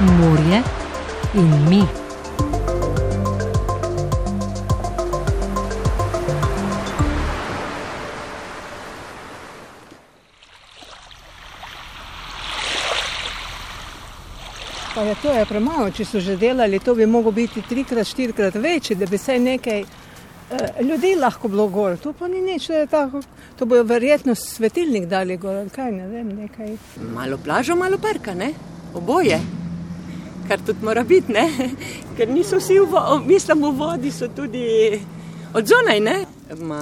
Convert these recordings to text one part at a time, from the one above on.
morje in mi. Pa je to je premalo, če so že delali, to bi moglo biti trikrat, štirikrat večji, da bi se nekaj eh, ljudi lahko bilo gor. To pa ni nič, je tako. To bojo verjetno svetilnik dali gor, kaj ne vem, nekaj. Malo plažo, malo parka, ne? Oboje. Kar tudi mora biti, ne? Ker niso vsi v, vo- mislim, v vodi, so tudi od zunaj, ne? Ma,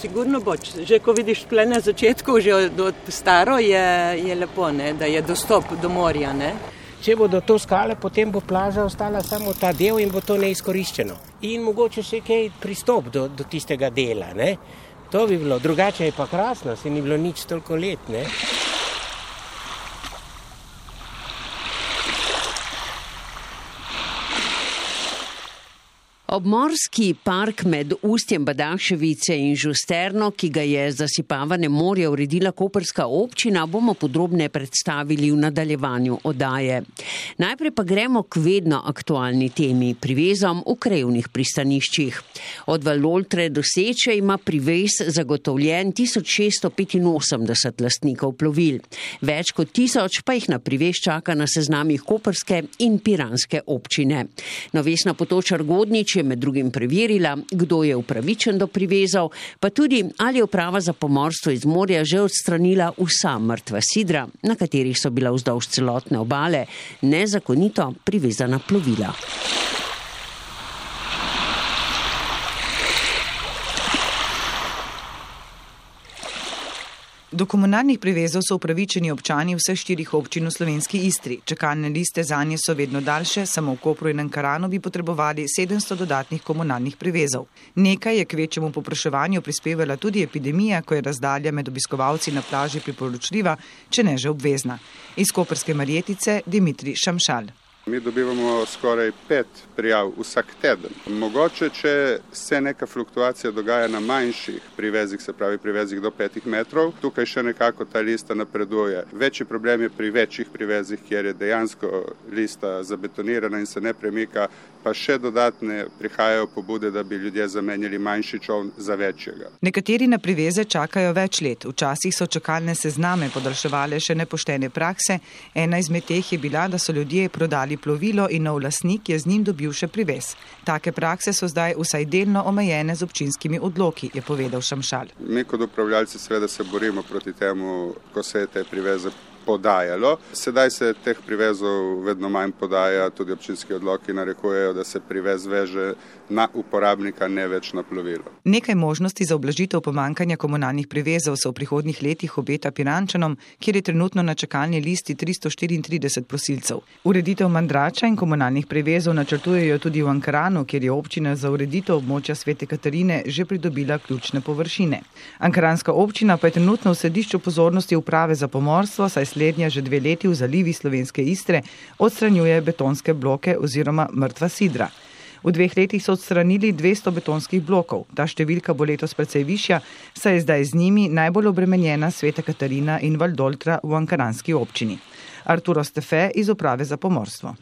sigurno bo, Če- že ko vidiš tle na začetku, že od, od staro je, je lepo, ne? Da je dostop do morja, ne? Če bodo to skale, potem bo plaža ostala samo ta del in bo to neizkoriščeno. In mogoče še kaj pristop do, do tistega dela. Ne? To bi bilo, drugače je pa krasno, se ni bilo nič toliko let. Ne? Obmorski park med ustjem Badaševice in Žusterno, ki ga je zasipavane morje uredila koperska občina, bomo podrobne predstavili v nadaljevanju odaje. Najprej pa gremo k vedno aktualni temi, privezom v krevnih pristaniščih. Od Valoltre do Seče ima privez zagotovljen 1685 lastnikov plovil. Več kot tisoč pa jih na privez čaka na seznamih koperske in piranske občine. Novesna potočar Godnič je med drugim preverila, kdo je upravičen do privezov, pa tudi ali je uprava za pomorstvo iz morja že odstranila vsa mrtva sidra, na katerih so bila vzdolž celotne obale nezakonito privezana plovila. Do komunalnih privezov so upravičeni občani vseh štirih občin v slovenski Istri. Čakalne liste za nje so vedno daljše, samo v Kopru in Ankaranu bi potrebovali 700 dodatnih komunalnih privezov. Nekaj je k večjemu popraševanju prispevala tudi epidemija, ko je razdalja med obiskovalci na plaži priporočljiva, če ne že obvezna. Iz Koperske Marjetice Dimitri Šamšal. Mi dobivamo skoraj pet prijav vsak teden. Mogoče, če se neka fluktuacija dogaja na manjših privezih, se pravi privezih do petih metrov, tukaj še nekako ta lista napreduje. Večji problem je pri večjih privezih, kjer je dejansko lista zabetonirana in se ne premika, pa še dodatne prihajajo pobude, da bi ljudje zamenjali manjši čovn za večjega. Nekateri na priveze čakajo več let. Včasih so čakalne sezname podaljševale še nepoštene prakse. Ena izmed teh je bila, da so ljudje prodali plovilo in nov lasnik je z njim dobil še privez. Take prakse so zdaj vsaj delno omejene z občinskimi odloki, je povedal Šamšal. Mi kot upravljalci seveda se borimo proti temu, ko se te priveze podajalo. Sedaj se teh privezov vedno manj podaja, tudi občinski odloki narekujejo, da se privez veže na uporabnika, ne več na plovilo. Nekaj možnosti za oblažitev pomankanja komunalnih privezov se v prihodnjih letih obeta Pirančanom, kjer je trenutno na čakalni listi 334 prosilcev. Ureditev mandrača in komunalnih privezov načrtujejo tudi v Ankaranu, kjer je občina za ureditev območja Svete Katarine že pridobila ključne površine. Ankaranska občina pa je trenutno v središču pozornosti uprave za pomorstvo, saj slednja že dve leti v zalivi slovenske Istre odstranjuje betonske bloke oziroma mrtva sidra. V dveh letih so odstranili 200 betonskih blokov. Ta številka bo letos precej višja, saj je zdaj z njimi najbolj obremenjena Sveta Katarina in Valdoltra v Ankaranski občini. Arturo Stefe iz uprave za pomorstvo.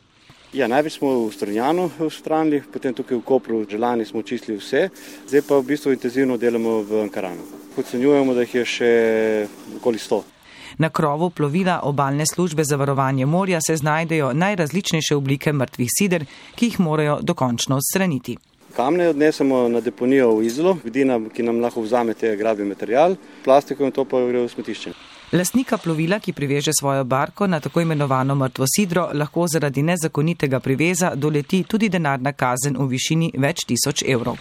Ja, največ smo v Strunjanu odstranili, potem tukaj v Kopru, želani smo čistili vse, zdaj pa v bistvu intenzivno delamo v Ankaranu. Ocenjujemo, da jih je še okoli 100. Na krovu plovila obalne službe za varovanje morja se znajdejo najrazličnejše oblike mrtvih sider, ki jih morajo dokončno odstraniti. Kamne odnesemo na deponijo v Izolo, vidina, ki nam lahko vzame te gradbeni material, plastiko in to pa gre v smetišče. Lastnika plovila, ki priveže svojo barko na tako imenovano mrtvo sidro, lahko zaradi nezakonitega priveza doleti tudi denarna kazen v višini več tisoč evrov.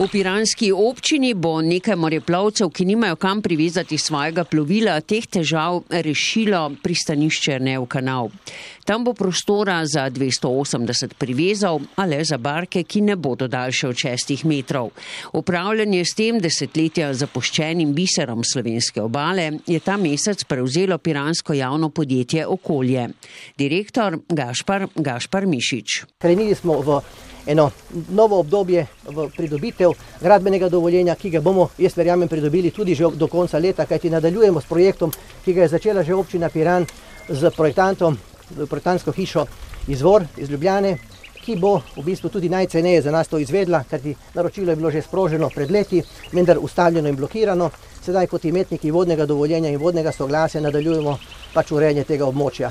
V piranski občini bo nekaj moreplovcev, ki nimajo kam privezati svojega plovila, teh težav rešilo pristanišče Nev kanal. Tam bo prostora za 280 privezov, a le za barke, ki ne bodo daljše od 6 metrov. Upravljanje s tem desetletja zapuščenim biserom slovenske obale je ta mesec prevzelo piransko javno podjetje Okolje. Direktor Gašpar, Gašpar Mišič. Krenili smo v eno novo obdobje v pridobitev gradbenega dovoljenja, ki ga bomo, jaz verjamem, pridobili tudi že do konca leta, kajti nadaljujemo s projektom, ki ga je začela že občina Piran z projektantom, projektantsko hišo Izvor iz Ljubljane, ki bo v bistvu tudi najceneje za nas to izvedla, kajti naročilo je bilo že sproženo pred leti, vendar ustavljeno in blokirano. Sedaj kot imetniki vodnega dovoljenja in vodnega soglasja nadaljujemo pač urejanje tega območja.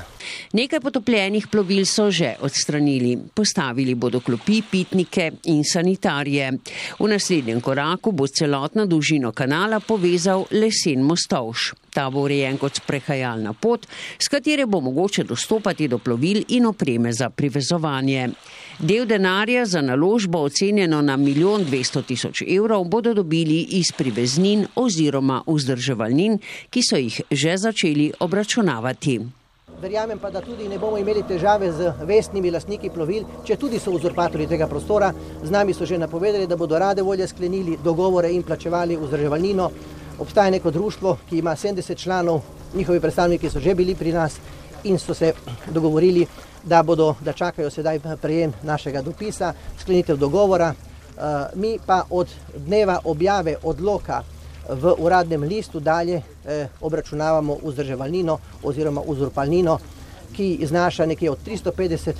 Nekaj potopljenih plovil so že odstranili. Postavili bodo klopi, pitnike in sanitarije. V naslednjem koraku bo celotno dolžino kanala povezal lesen mostovš. Ta bo urejen kot sprehajalna pot, s katere bo mogoče dostopati do plovil in opreme za privezovanje. Del denarja za naložbo ocenjeno na milijon dvesto tisoč evrov bodo dobili iz priveznin oziroma vzdrževalnin, ki so jih že začeli obračunavati. Verjamem pa, da tudi ne bomo imeli težave z vestnimi lastniki plovil, če tudi so uzurpatorji tega prostora. Z nami so že napovedali, da bodo rade volje sklenili dogovore in plačevali vzdrževalnino. Obstaja neko društvo, ki ima 70 članov, njihovi predstavniki so že bili pri nas in so se dogovorili, da, bodo, da čakajo sedaj prejem našega dopisa, sklenitev dogovora. Mi pa od dneva objave odloka v uradnem listu dalje eh, obračunavamo vzdrževalnino oziroma uzurpalnino, ki znaša nekje od 350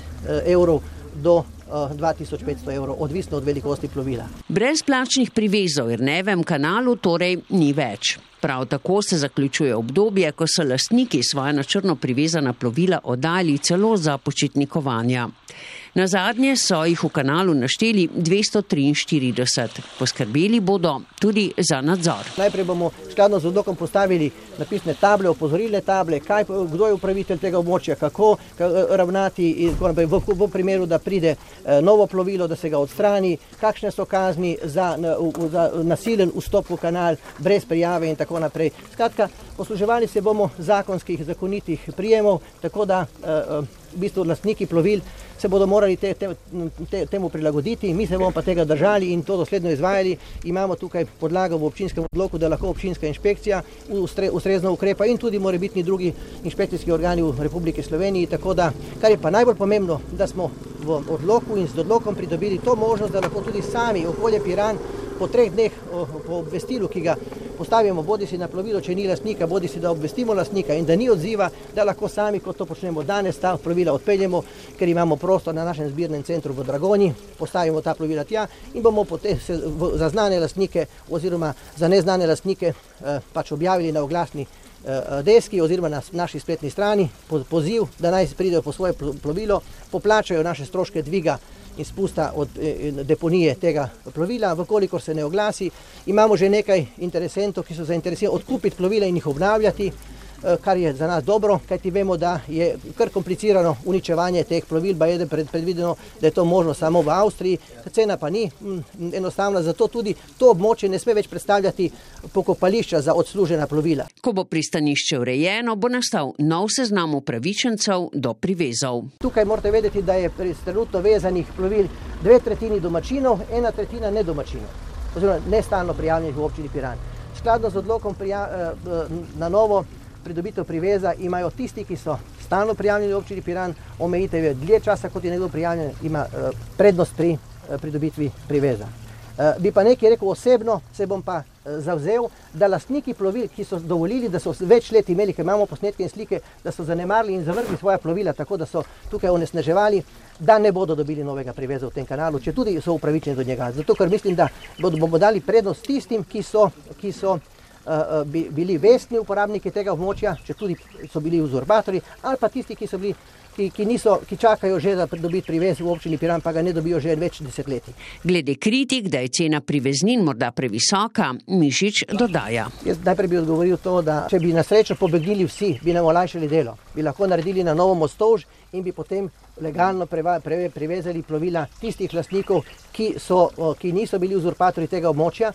evrov do 2500 evrov, odvisno od velikosti plovila. Brezplačnih privezov v Irnevem kanalu torej ni več. Prav tako se zaključuje obdobje, ko so lastniki svoje na črno privezana plovila oddali celo za počitnikovanja. Na zadnje so jih v kanalu našteli 243. Poskrbeli bodo tudi za nadzor. Najprej bomo skladno z odlokom postavili napisne table, opozorilne table, kaj, kdo je upravitelj tega območja, kako ravnati v, v primeru, da pride novo plovilo, da se ga odstrani, kakšne so kazni za, za nasilen vstop v kanal brez prijave in tako naprej. Skratka, posluževali se bomo zakonskih, zakonitih prijemov, tako da v bistvu lastniki plovil se bodo morali te, te, te, temu prilagoditi, mi se bomo pa tega držali in to dosledno izvajali. Imamo tukaj podlago v občinskem odloku, da lahko občinska inšpekcija ustre, ustrezno ukrepa in tudi morebitni drugi inšpekcijski organi v Republiki Sloveniji. Tako da, kar je pa najbolj pomembno, da smo v odloku in z odlokom pridobili to možnost, da lahko tudi sami okolje Piran po treh dneh po obvestilu, ki ga postavimo bodi si na plovilo, če ni lastnika, bodi si da obvestimo lastnika in da ni odziva, da lahko sami, kot to počnemo danes, ta plovila odpeljemo, ker imamo prostor na našem zbirnem centru v Dragoni, postavimo ta plovila tja in bomo potem za znane lastnike oziroma za neznane lastnike pač objavili na oglasni deski oziroma na naši spletni strani poziv, da naj pridejo po svoje plovilo, poplačajo naše stroške dviga izpusta od deponije tega plovila, vkolikor se ne oglasi. Imamo že nekaj interesentov, ki so zainteresirani odkupiti plovila in jih obnavljati, kar je za nas dobro, kajti vemo, da je kar komplicirano uničevanje teh plovil, pa je predvideno, da je to možno samo v Avstriji, cena pa ni enostavna, zato tudi to območje ne sme več predstavljati pokopališča za odslužena plovila. Ko bo pristanišče urejeno, bo nastal nov seznam upravičencev do privezov. Tukaj morate vedeti, da je trenutno vezanih plovil dve tretjini domačinov, ena tretjina nedomačinov, oziroma nestalno prijavljenih v občini Piran. Skladno z odlokom na novo pridobitev priveza imajo tisti, ki so stalno prijavljeni v občini Piran, omejitev je dlje časa, kot je nekdo prijavljen, ima prednost pri pridobitvi priveza. Bi pa nekaj rekel osebno, se bom pa zavzel, da lastniki plovil, ki so dovolili, da so več let imeli, ker imamo posnetke in slike, da so zanemarili in zavrgli svoja plovila, tako da so tukaj onesnaževali, da ne bodo dobili novega priveza v tem kanalu, če tudi so upravičeni do njega. Zato, ker mislim, da bomo dali prednost tistim, ki so, ki so bili vestni uporabniki tega območja, če tudi so bili uzurbatori, ali pa tisti, ki so bili Ki, ki, niso, ki čakajo že za pridobiti privez v občini Piran, pa ga ne dobijo že več desetletij. Glede kritik, da je cena priveznin morda previsoka, Mišič dodaja. Jaz najprej bi odgovoril to, da če bi na srečo pobegnili vsi, bi nam olajšali delo. Bi lahko naredili na novo mostovž in bi potem legalno preva, pre, privezali plovila tistih lastnikov, ki, so, ki niso bili uzurpatori tega območja.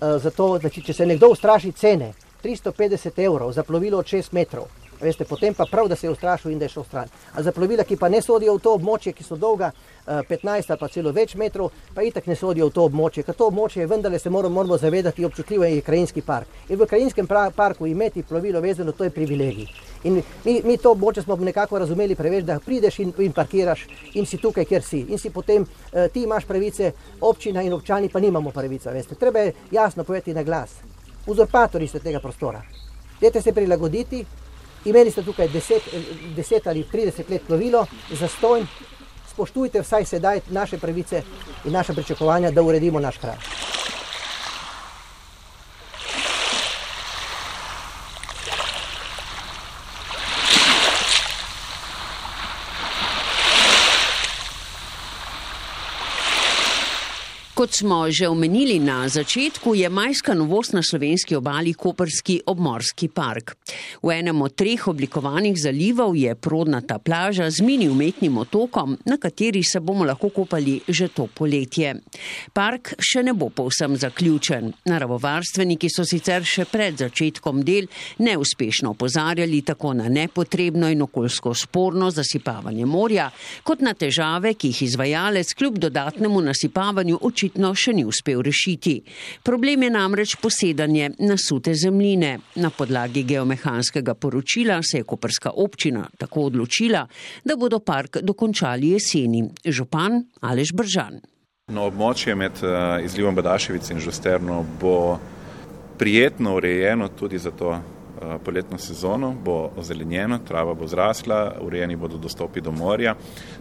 Zato, da če se nekdo ustraši cene 350 evrov za plovilo od 6 metrov, Veste, potem pa prav, da se je ustrašil in da je šel stran. A za plovila, ki pa ne sodijo v to območje, ki so dolga 15 ali pa celo več metrov, pa itak ne sodijo v to območje, ker to območje je vendarle se moramo, moramo zavedati občutljivo je krajinski park. In v krajinskem parku imeti plovilo vezano, to je privilegij. In mi, mi to območje smo nekako razumeli preveč, da prideš in, in parkiraš in si tukaj, kjer si. In si potem uh, ti imaš pravice, občina in občani pa nimamo pravice. Veste. Treba je jasno povedati na glas. Uzurpatori ste tega prostora. Dajte se prilagoditi. Imeli ste tukaj 10, 10 ali 30 let plovilo, zastojn, spoštujte vsaj sedaj naše pravice in naše pričakovanja, da uredimo naš kraj. Kot smo že omenili na začetku, je majska novost na slovenski obali Koperski obmorski park. V enem od treh oblikovanih zalivov je prodnata plaža z mini umetnim otokom, na kateri se bomo lahko kopali že to poletje. Park še ne bo povsem zaključen. Naravovarstveniki so sicer še pred začetkom del neuspešno opozarjali tako na nepotrebno in okoljsko sporno zasipavanje morja, kot na težave, ki jih izvajalec kljub dodatnemu nasipavanju očitno očitno še ni uspel rešiti. Problem je namreč posedanje nasute zemljine. Na podlagi geomehanskega poročila se je Koperska občina tako odločila, da bodo park dokončali jeseni. Župan Alež Bržan. No, območje med uh, izlivom Badaševic in Žosterno bo prijetno urejeno tudi za to uh, poletno sezono, bo ozelenjeno, trava bo zrasla, urejeni bodo dostopi do morja,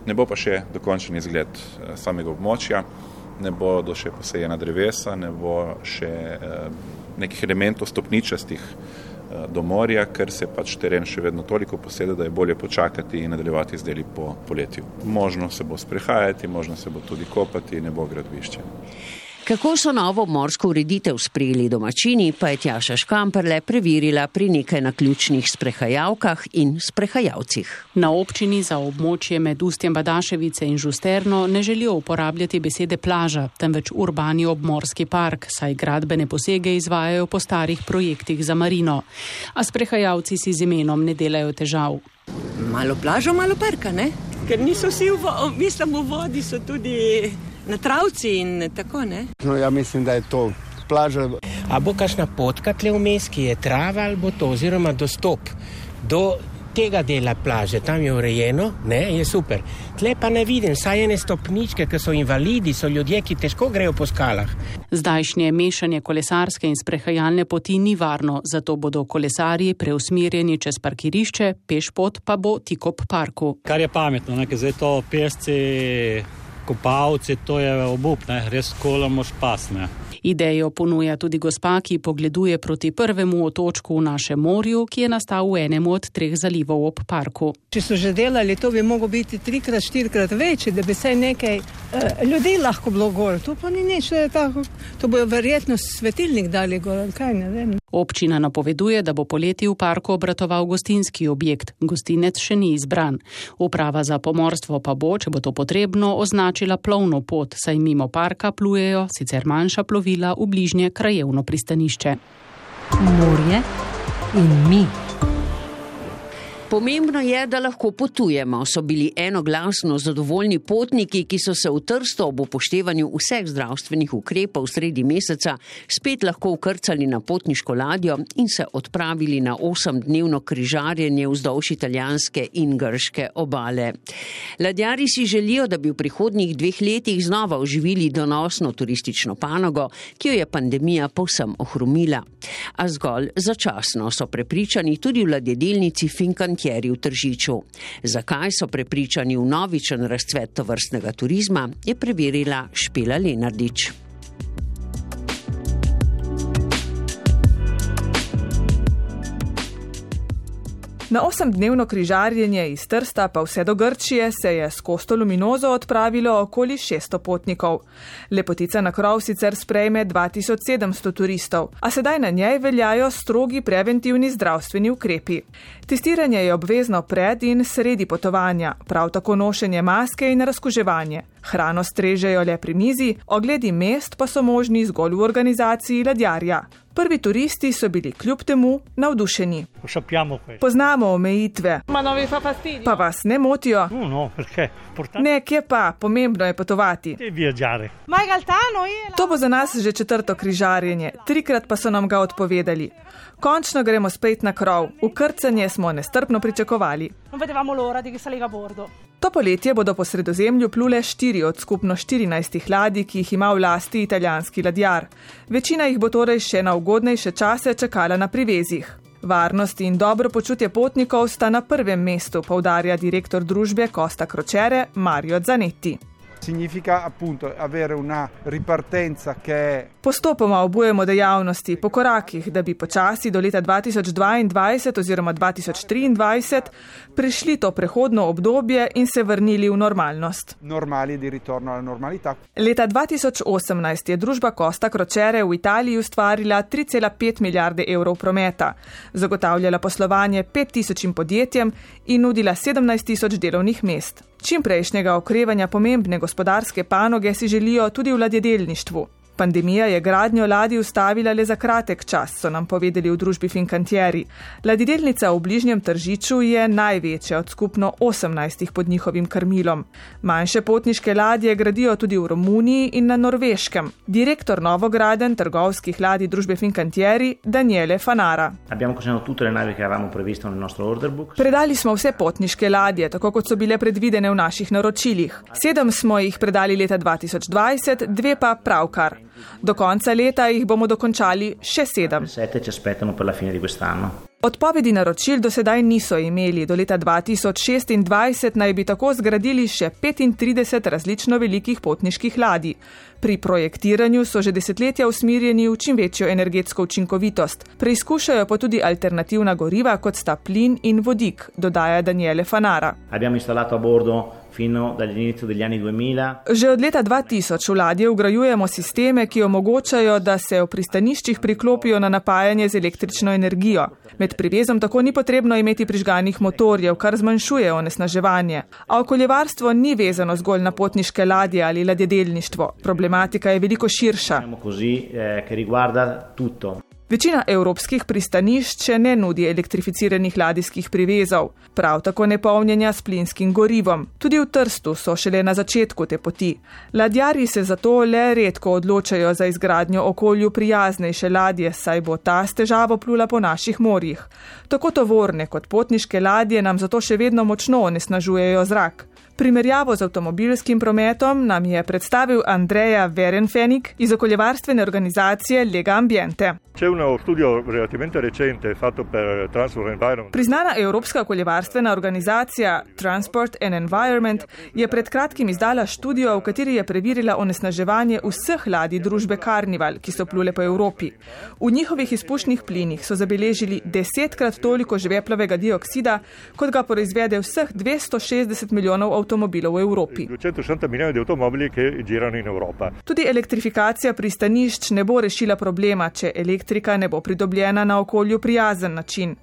ne bo pa še dokončen izgled uh, samega območja ne bodo še posejena drevesa, ne bo še eh, nekih elementov stopničastih eh, do morja, ker se pač teren še vedno toliko posede, da je bolje počakati in nadaljevati z deli po poletju. Možno se bo sprehajati, možno se bo tudi kopati, ne bo gradbišče. Kako so novo morsko ureditev sprejeli domačini, pa je Tjaša Škamperle preverila pri nekaj naključnih sprehajalkah in sprehajalcih. Na občini za območje med ustjem Badaševice in Žusterno ne želijo uporabljati besede plaža, temveč urbani obmorski park, saj gradbene posege izvajajo po starih projektih za marino. A sprehajalci si z imenom ne delajo težav. Malo plažo, malo parka, ne? Ker niso vsi v, mislim, v vodi, so tudi na travci in tako ne. No, ja mislim, da je to plaža. A bo kakšna potka tle vmes, ki je trava ali bo to, oziroma dostop do tega dela plaže, tam je urejeno, ne, je super. Tle pa ne vidim, saj ene stopničke, ki so invalidi, so ljudje, ki težko grejo po skalah. Zdajšnje mešanje kolesarske in sprehajalne poti ni varno, zato bodo kolesarji preusmerjeni čez parkirišče, pešpot pa bo tik ob parku. Kar je pametno, nekaj zdaj to pesci kopalci, to je obup, ne? res kolamo špasne. Idejo ponuja tudi gospa, ki pogleduje proti prvemu otočku v našem morju, ki je nastal v enem od treh zalivov ob parku. Če so že delali, to bi moglo biti trikrat, štirikrat večje, da bi se nekaj eh, ljudi lahko bilo gor. To pa ni nič, tako. To bojo verjetno svetilnik dali gor, kaj ne vem. Občina napoveduje, da bo poleti v parku obratoval gostinski objekt. Gostinec še ni izbran. Uprava za pomorstvo pa bo, če bo to potrebno, označila plovno pot, saj mimo parka plujejo sicer manjša plovila v bližnje krajevno pristanišče. Morje in mi. Pomembno je, da lahko potujemo, so bili enoglasno zadovoljni potniki, ki so se v Trsto ob upoštevanju vseh zdravstvenih ukrepov sredi meseca spet lahko ukrcali na potniško ladjo in se odpravili na osemdnevno križarjenje vzdolž italijanske in grške obale. Ladjari si želijo, da bi v prihodnjih dveh letih znova oživili donosno turistično panogo, ki jo je pandemija povsem ohromila. A zgolj začasno so prepričani tudi v ladjedelnici Finkan frontjeri v Tržiču. Zakaj so prepričani v novičen razcvet tovrstnega turizma, je preverila Špela Lenardič. Na osemdnevno križarjenje iz Trsta pa vse do Grčije se je s Kosto Luminozo odpravilo okoli 600 potnikov. Lepotica na krov sicer sprejme 2700 turistov, a sedaj na njej veljajo strogi preventivni zdravstveni ukrepi. Testiranje je obvezno pred in sredi potovanja, prav tako nošenje maske in razkuževanje. Hrano strežejo le pri mizi, ogledi mest pa so možni zgolj v organizaciji ladjarja. Prvi turisti so bili kljub temu navdušeni. Poznamo omejitve. Pa vas ne motijo? Ne, kje pa, pomembno je potovati. To bo za nas že četrto križarjenje, trikrat pa so nam ga odpovedali. Končno gremo spet na krov, v krcanje smo nestrpno pričakovali. To poletje bodo po sredozemlju plule štiri od skupno 14 ladij, ki jih ima v lasti italijanski ladjar. Večina jih bo torej še na ugodnejše čase čakala na privezih. Varnost in dobro počutje potnikov sta na prvem mestu, povdarja direktor družbe Costa Crociere Mario Zanetti. Significa appunto avere una ripartenza che è Postopoma obujemo dejavnosti po korakih, da bi počasi do leta 2022 oziroma 2023 prišli to prehodno obdobje in se vrnili v normalnost. normali di ritorno alla normalità. Leta 2018 je družba Costa Crociere v Italiji ustvarila 3,5 milijarde evrov prometa, zagotavljala poslovanje 5000 podjetjem in nudila 17 tisoč delovnih mest. Čim prejšnjega okrevanja pomembne gospodarske panoge si želijo tudi v ladjedelništvu. Pandemija je gradnjo ladij ustavila le za kratek čas, so nam povedali v družbi Fincantieri. Ladjedelnica v bližnjem tržiču je največja od skupno 18 pod njihovim krmilom. Manjše potniške ladje gradijo tudi v Romuniji in na Norveškem. Direktor novograden trgovskih ladij družbe Fincantieri Daniele Fanara. Predali smo vse potniške ladje, tako kot so bile predvidene v naših naročilih. Sedem smo jih predali leta 2020, dve pa pravkar. Do konca leta jih bomo dokončali še sedem. Odpovedi naročil do sedaj niso imeli, do leta 2026 naj bi tako zgradili še 35 različno velikih potniških ladij. Pri projektiranju so že desetletja usmirjeni v čim večjo energetsko učinkovitost. Preizkušajo pa tudi alternativna goriva, kot sta plin in vodik, dodaja Daniele Fanara. Abbiamo installato a bordo fino dall'inizio degli anni 2000 Že od leta 2000 v ladje ugrajujemo sisteme, ki omogočajo, da se v pristaniščih priklopijo na napajanje z električno energijo. Med privezom tako ni potrebno imeti prižganih motorjev, kar zmanjšuje onesnaževanje. A okoljevarstvo ni vezano zgolj na potniške ladje ali ladjedelništvo. Problematika je veliko širša. Večina evropskih pristanišč ne nudi elektrificiranih ladijskih privezov, prav tako ne polnjenja s plinskim gorivom. Tudi v Trstu so šele na začetku te poti. Ladjarji se zato le redko odločajo za izgradnjo okolju prijaznejše ladje, saj bo ta s težavo plula po naših morjih. Tako tovorne kot potniške ladje nam zato še vedno močno onesnažujejo zrak. Primerjavo z avtomobilskim prometom nam je predstavil Andreja Verenfenik iz okoljevarstvene organizacije Lega Ambiente. Priznana evropska okoljevarstvena organizacija Transport and Environment je pred kratkim izdala študijo, v kateri je preverila onesnaževanje vseh ladij družbe Carnival, ki so plule po Evropi. V njihovih izpušnih plinih so zabeležili desetkrat toliko žveplovega dioksida, kot ga proizvede vseh 260 milijonov avtomobilov v Evropi. 260 milioni di automobili che girano in Europa. Tudi elektrifikacija pristanišč ne bo rešila problema, če elektrika ne bo pridobljena na okolju prijazen način.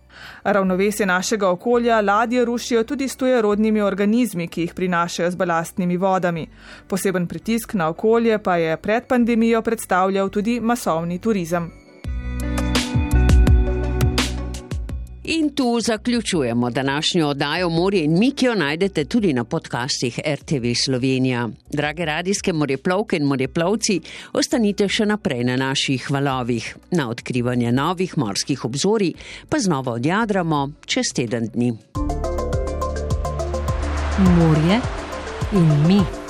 Ravnovesje našega okolja ladje rušijo tudi s tujerodnimi organizmi, ki jih prinašajo z balastnimi vodami. Poseben pritisk na okolje pa je pred pandemijo predstavljal tudi masovni turizem. In tu zaključujemo današnjo oddajo Morje in mi, ki jo najdete tudi na podcastih RTV Slovenija. Drage radijske morjeplovke in morjeplovci, ostanite še naprej na naših valovih. Na odkrivanje novih morskih obzorij pa znova odjadramo čez teden dni. Morje in mi.